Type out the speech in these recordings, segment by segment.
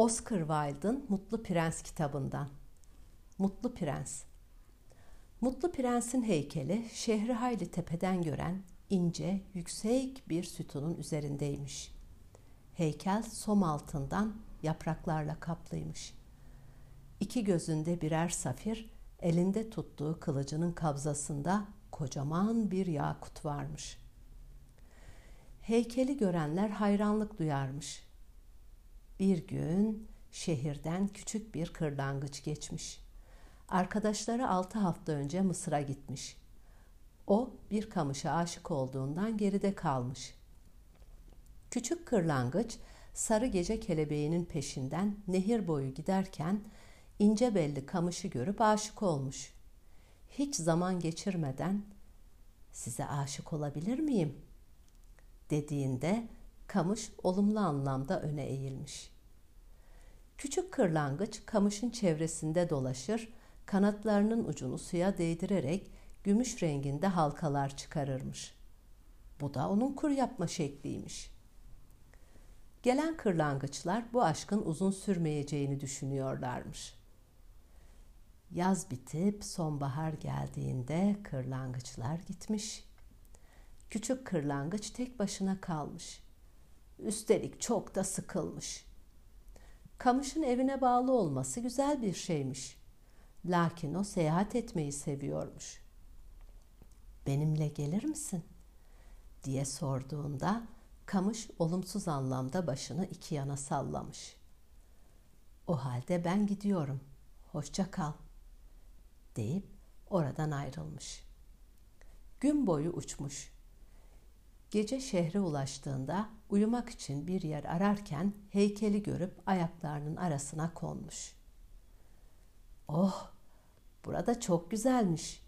Oscar Wilde'ın Mutlu Prens kitabından. Mutlu Prens. Mutlu Prens'in heykeli şehri hayli tepeden gören ince, yüksek bir sütunun üzerindeymiş. Heykel som altından yapraklarla kaplıymış. İki gözünde birer safir, elinde tuttuğu kılıcının kabzasında kocaman bir yakut varmış. Heykeli görenler hayranlık duyarmış. Bir gün şehirden küçük bir kırlangıç geçmiş. Arkadaşları altı hafta önce Mısır'a gitmiş. O bir kamışa aşık olduğundan geride kalmış. Küçük kırlangıç sarı gece kelebeğinin peşinden nehir boyu giderken ince belli kamışı görüp aşık olmuş. Hiç zaman geçirmeden size aşık olabilir miyim? dediğinde kamış olumlu anlamda öne eğilmiş. Küçük kırlangıç kamışın çevresinde dolaşır, kanatlarının ucunu suya değdirerek gümüş renginde halkalar çıkarırmış. Bu da onun kur yapma şekliymiş. Gelen kırlangıçlar bu aşkın uzun sürmeyeceğini düşünüyorlarmış. Yaz bitip sonbahar geldiğinde kırlangıçlar gitmiş. Küçük kırlangıç tek başına kalmış. Üstelik çok da sıkılmış. Kamışın evine bağlı olması güzel bir şeymiş. Lakin o seyahat etmeyi seviyormuş. Benimle gelir misin? diye sorduğunda kamış olumsuz anlamda başını iki yana sallamış. O halde ben gidiyorum. Hoşça kal deyip oradan ayrılmış. Gün boyu uçmuş. Gece şehre ulaştığında uyumak için bir yer ararken heykeli görüp ayaklarının arasına konmuş. Oh, burada çok güzelmiş.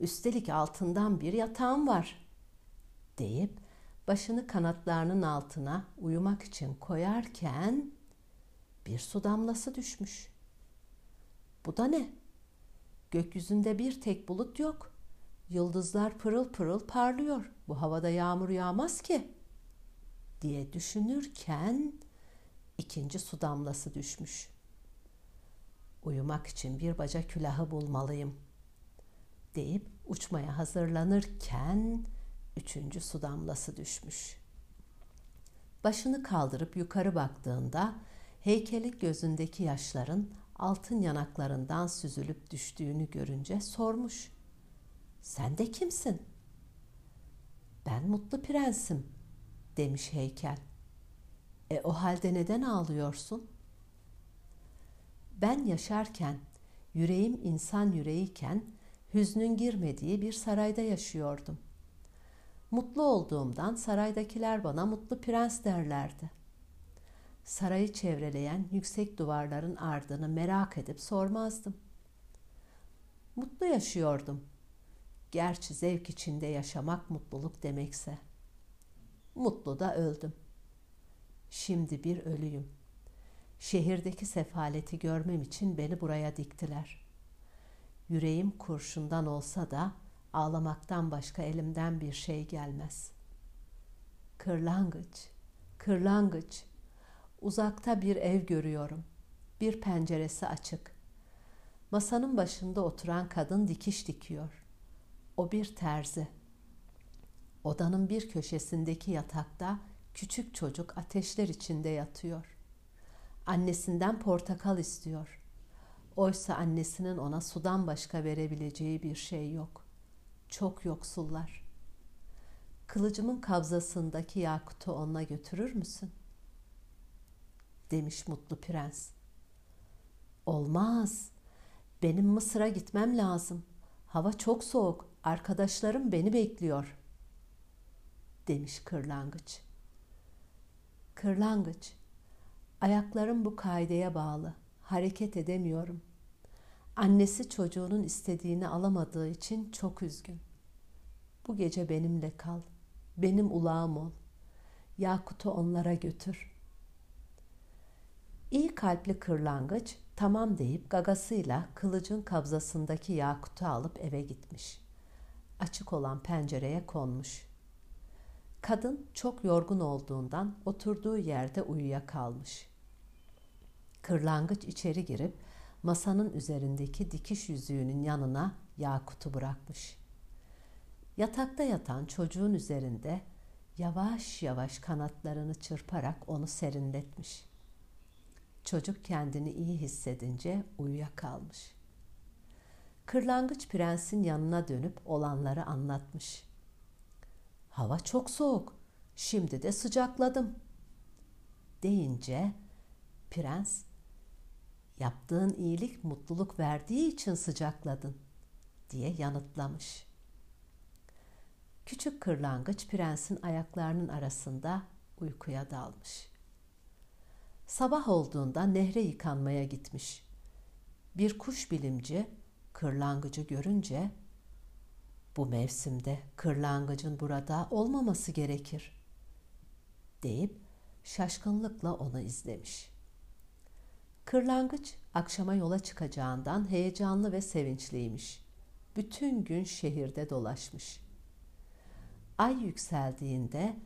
Üstelik altından bir yatağım var deyip başını kanatlarının altına uyumak için koyarken bir su damlası düşmüş. Bu da ne? Gökyüzünde bir tek bulut yok. Yıldızlar pırıl pırıl parlıyor. Bu havada yağmur yağmaz ki diye düşünürken ikinci su damlası düşmüş. Uyumak için bir baca külahı bulmalıyım deyip uçmaya hazırlanırken üçüncü su damlası düşmüş. Başını kaldırıp yukarı baktığında heykeli gözündeki yaşların altın yanaklarından süzülüp düştüğünü görünce sormuş. Sen de kimsin? Ben mutlu prensim demiş heykel. E o halde neden ağlıyorsun? Ben yaşarken, yüreğim insan yüreğiyken hüznün girmediği bir sarayda yaşıyordum. Mutlu olduğumdan saraydakiler bana mutlu prens derlerdi. Sarayı çevreleyen yüksek duvarların ardını merak edip sormazdım. Mutlu yaşıyordum. Gerçi zevk içinde yaşamak mutluluk demekse. Mutlu da öldüm. Şimdi bir ölüyüm. Şehirdeki sefaleti görmem için beni buraya diktiler. Yüreğim kurşundan olsa da ağlamaktan başka elimden bir şey gelmez. Kırlangıç, kırlangıç, uzakta bir ev görüyorum. Bir penceresi açık. Masanın başında oturan kadın dikiş dikiyor. O bir terzi. Odanın bir köşesindeki yatakta küçük çocuk ateşler içinde yatıyor. Annesinden portakal istiyor. Oysa annesinin ona sudan başka verebileceği bir şey yok. Çok yoksullar. Kılıcımın kabzasındaki yakutu ona götürür müsün? Demiş mutlu prens. Olmaz. Benim Mısır'a gitmem lazım. Hava çok soğuk. Arkadaşlarım beni bekliyor. Demiş kırlangıç. Kırlangıç, ayaklarım bu kaideye bağlı. Hareket edemiyorum. Annesi çocuğunun istediğini alamadığı için çok üzgün. Bu gece benimle kal. Benim ulağım ol. Yakut'u onlara götür. İyi kalpli kırlangıç tamam deyip gagasıyla kılıcın kabzasındaki Yakut'u alıp eve gitmiş. Açık olan pencereye konmuş. Kadın çok yorgun olduğundan oturduğu yerde uyuyakalmış. Kırlangıç içeri girip masanın üzerindeki dikiş yüzüğünün yanına yakutu bırakmış. Yatakta yatan çocuğun üzerinde yavaş yavaş kanatlarını çırparak onu serinletmiş. Çocuk kendini iyi hissedince uyuyakalmış. Kırlangıç prensin yanına dönüp olanları anlatmış. Hava çok soğuk. Şimdi de sıcakladım. Deyince prens yaptığın iyilik mutluluk verdiği için sıcakladın diye yanıtlamış. Küçük kırlangıç prensin ayaklarının arasında uykuya dalmış. Sabah olduğunda nehre yıkanmaya gitmiş. Bir kuş bilimci kırlangıcı görünce bu mevsimde kırlangıcın burada olmaması gerekir deyip şaşkınlıkla onu izlemiş. Kırlangıç akşama yola çıkacağından heyecanlı ve sevinçliymiş. Bütün gün şehirde dolaşmış. Ay yükseldiğinde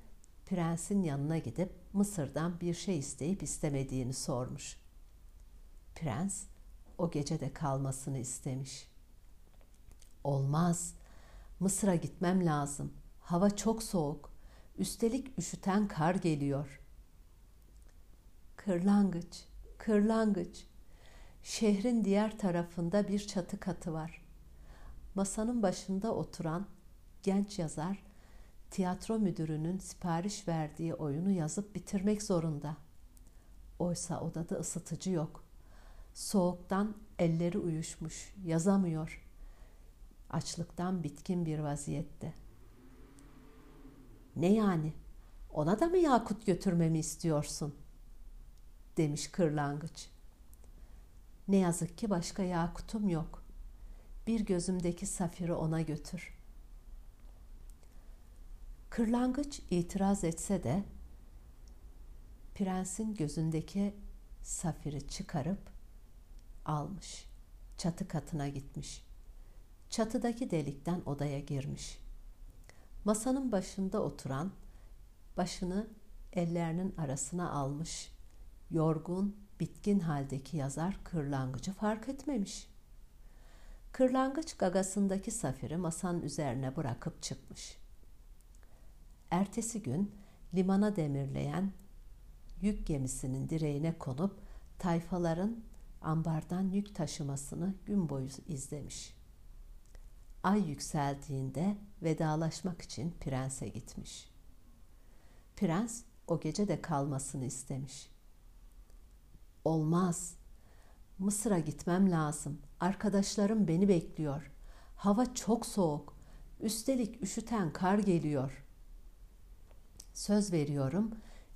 prensin yanına gidip Mısır'dan bir şey isteyip istemediğini sormuş. Prens o gece de kalmasını istemiş. Olmaz. Mısır'a gitmem lazım. Hava çok soğuk. Üstelik üşüten kar geliyor. Kırlangıç, kırlangıç. Şehrin diğer tarafında bir çatı katı var. Masanın başında oturan genç yazar tiyatro müdürünün sipariş verdiği oyunu yazıp bitirmek zorunda. Oysa odada ısıtıcı yok. Soğuktan elleri uyuşmuş, yazamıyor. Açlıktan bitkin bir vaziyette. Ne yani? Ona da mı yakut götürmemi istiyorsun? demiş kırlangıç. Ne yazık ki başka yakutum yok. Bir gözümdeki safiri ona götür. Kırlangıç itiraz etse de prensin gözündeki safiri çıkarıp almış. Çatı katına gitmiş. Çatıdaki delikten odaya girmiş. Masanın başında oturan başını ellerinin arasına almış. Yorgun, bitkin haldeki yazar kırlangıcı fark etmemiş. Kırlangıç gagasındaki safiri masanın üzerine bırakıp çıkmış. Ertesi gün limana demirleyen yük gemisinin direğine konup tayfaların ambardan yük taşımasını gün boyu izlemiş. Ay yükseldiğinde vedalaşmak için prense gitmiş. Prens o gece de kalmasını istemiş. Olmaz. Mısır'a gitmem lazım. Arkadaşlarım beni bekliyor. Hava çok soğuk. Üstelik üşüten kar geliyor. Söz veriyorum,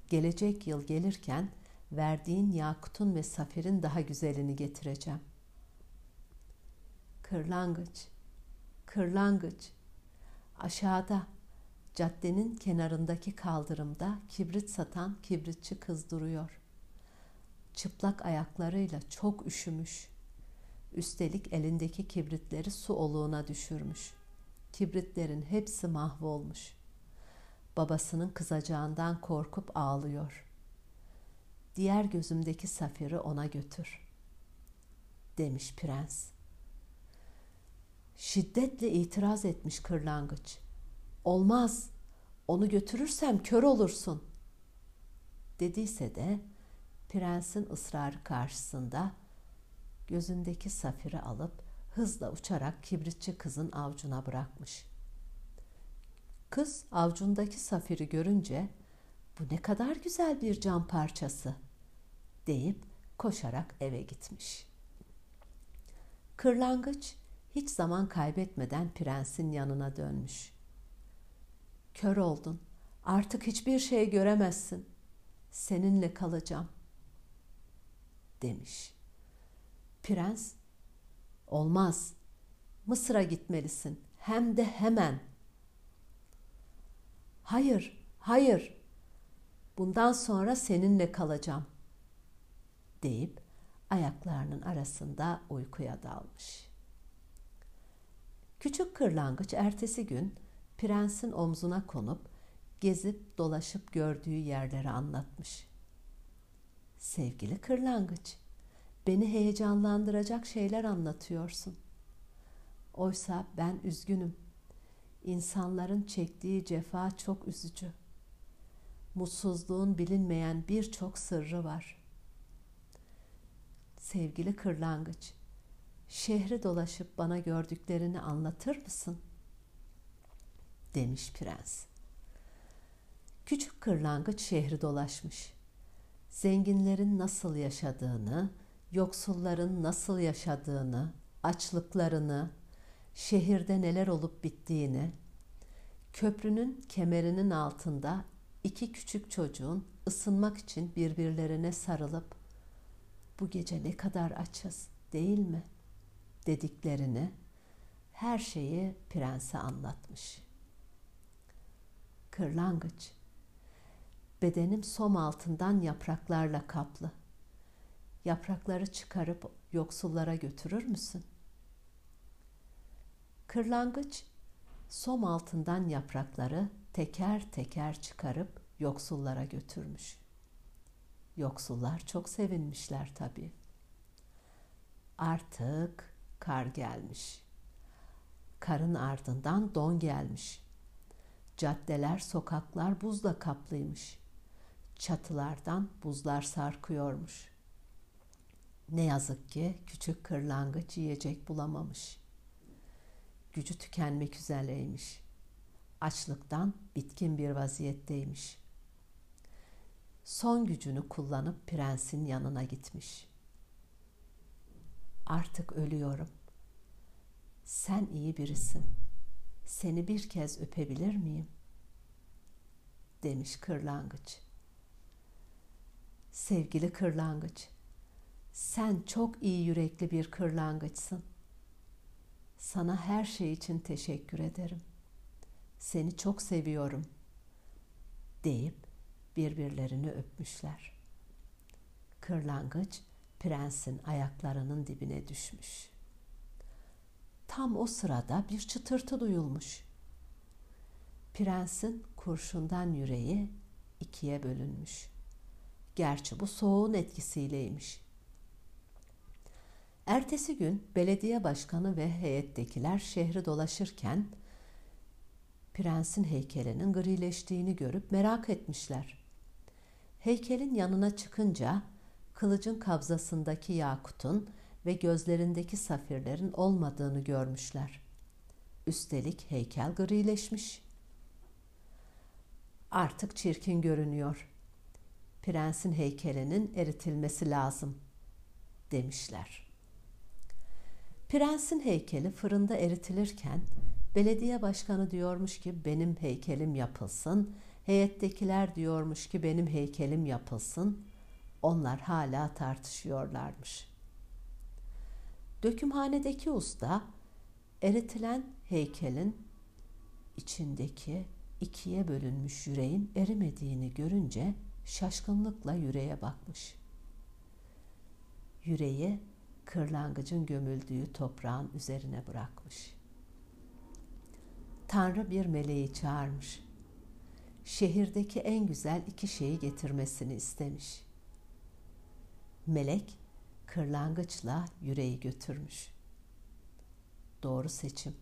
gelecek yıl gelirken verdiğin yakutun ve safirin daha güzelini getireceğim. Kırlangıç, kırlangıç. Aşağıda, caddenin kenarındaki kaldırımda kibrit satan kibritçi kız duruyor. Çıplak ayaklarıyla çok üşümüş. Üstelik elindeki kibritleri su oluğuna düşürmüş. Kibritlerin hepsi mahvolmuş. Babasının kızacağından korkup ağlıyor. Diğer gözümdeki safiri ona götür, demiş prens. Şiddetle itiraz etmiş kırlangıç. Olmaz, onu götürürsem kör olursun. Dediyse de prensin ısrarı karşısında gözündeki safiri alıp hızla uçarak kibritçi kızın avcuna bırakmış. Kız avcundaki safiri görünce bu ne kadar güzel bir cam parçası deyip koşarak eve gitmiş. Kırlangıç hiç zaman kaybetmeden prensin yanına dönmüş. Kör oldun. Artık hiçbir şey göremezsin. Seninle kalacağım." demiş. Prens, "Olmaz. Mısır'a gitmelisin. Hem de hemen." "Hayır, hayır. Bundan sonra seninle kalacağım." deyip ayaklarının arasında uykuya dalmış. Küçük kırlangıç ertesi gün prensin omzuna konup gezip dolaşıp gördüğü yerleri anlatmış. Sevgili kırlangıç, Beni heyecanlandıracak şeyler anlatıyorsun. Oysa ben üzgünüm. İnsanların çektiği cefa çok üzücü. Mutsuzluğun bilinmeyen birçok sırrı var. Sevgili kırlangıç, şehri dolaşıp bana gördüklerini anlatır mısın? demiş prens. Küçük kırlangıç şehri dolaşmış. Zenginlerin nasıl yaşadığını, yoksulların nasıl yaşadığını, açlıklarını, şehirde neler olup bittiğini, köprünün kemerinin altında iki küçük çocuğun ısınmak için birbirlerine sarılıp bu gece ne kadar açız değil mi dediklerini her şeyi prense anlatmış. Kırlangıç bedenim som altından yapraklarla kaplı. Yaprakları çıkarıp yoksullara götürür müsün? Kırlangıç som altından yaprakları teker teker çıkarıp yoksullara götürmüş. Yoksullar çok sevinmişler tabii. Artık kar gelmiş. Karın ardından don gelmiş. Caddeler, sokaklar buzla kaplıymış. Çatılardan buzlar sarkıyormuş. Ne yazık ki küçük kırlangıç yiyecek bulamamış. Gücü tükenmek üzereymiş. Açlıktan bitkin bir vaziyetteymiş. Son gücünü kullanıp prensin yanına gitmiş. Artık ölüyorum. Sen iyi birisin. Seni bir kez öpebilir miyim? demiş kırlangıç. Sevgili kırlangıç, sen çok iyi yürekli bir kırlangıçsın. Sana her şey için teşekkür ederim. Seni çok seviyorum." deyip birbirlerini öpmüşler. Kırlangıç prensin ayaklarının dibine düşmüş. Tam o sırada bir çıtırtı duyulmuş. Prensin kurşundan yüreği ikiye bölünmüş. Gerçi bu soğuğun etkisiyleymiş. Ertesi gün belediye başkanı ve heyettekiler şehri dolaşırken prensin heykelinin grileştiğini görüp merak etmişler. Heykelin yanına çıkınca kılıcın kabzasındaki yakutun ve gözlerindeki safirlerin olmadığını görmüşler. Üstelik heykel grileşmiş. Artık çirkin görünüyor. Prensin heykelinin eritilmesi lazım demişler. Prensin heykeli fırında eritilirken belediye başkanı diyormuş ki benim heykelim yapılsın, heyettekiler diyormuş ki benim heykelim yapılsın. Onlar hala tartışıyorlarmış. Dökümhanedeki usta eritilen heykelin içindeki ikiye bölünmüş yüreğin erimediğini görünce şaşkınlıkla yüreğe bakmış. Yüreği kırlangıcın gömüldüğü toprağın üzerine bırakmış. Tanrı bir meleği çağırmış. Şehirdeki en güzel iki şeyi getirmesini istemiş. Melek kırlangıçla yüreği götürmüş. Doğru seçim.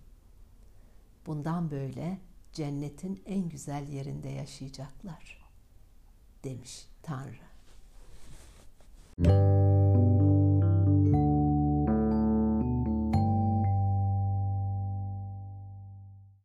Bundan böyle cennetin en güzel yerinde yaşayacaklar demiş Tanrı. Müzik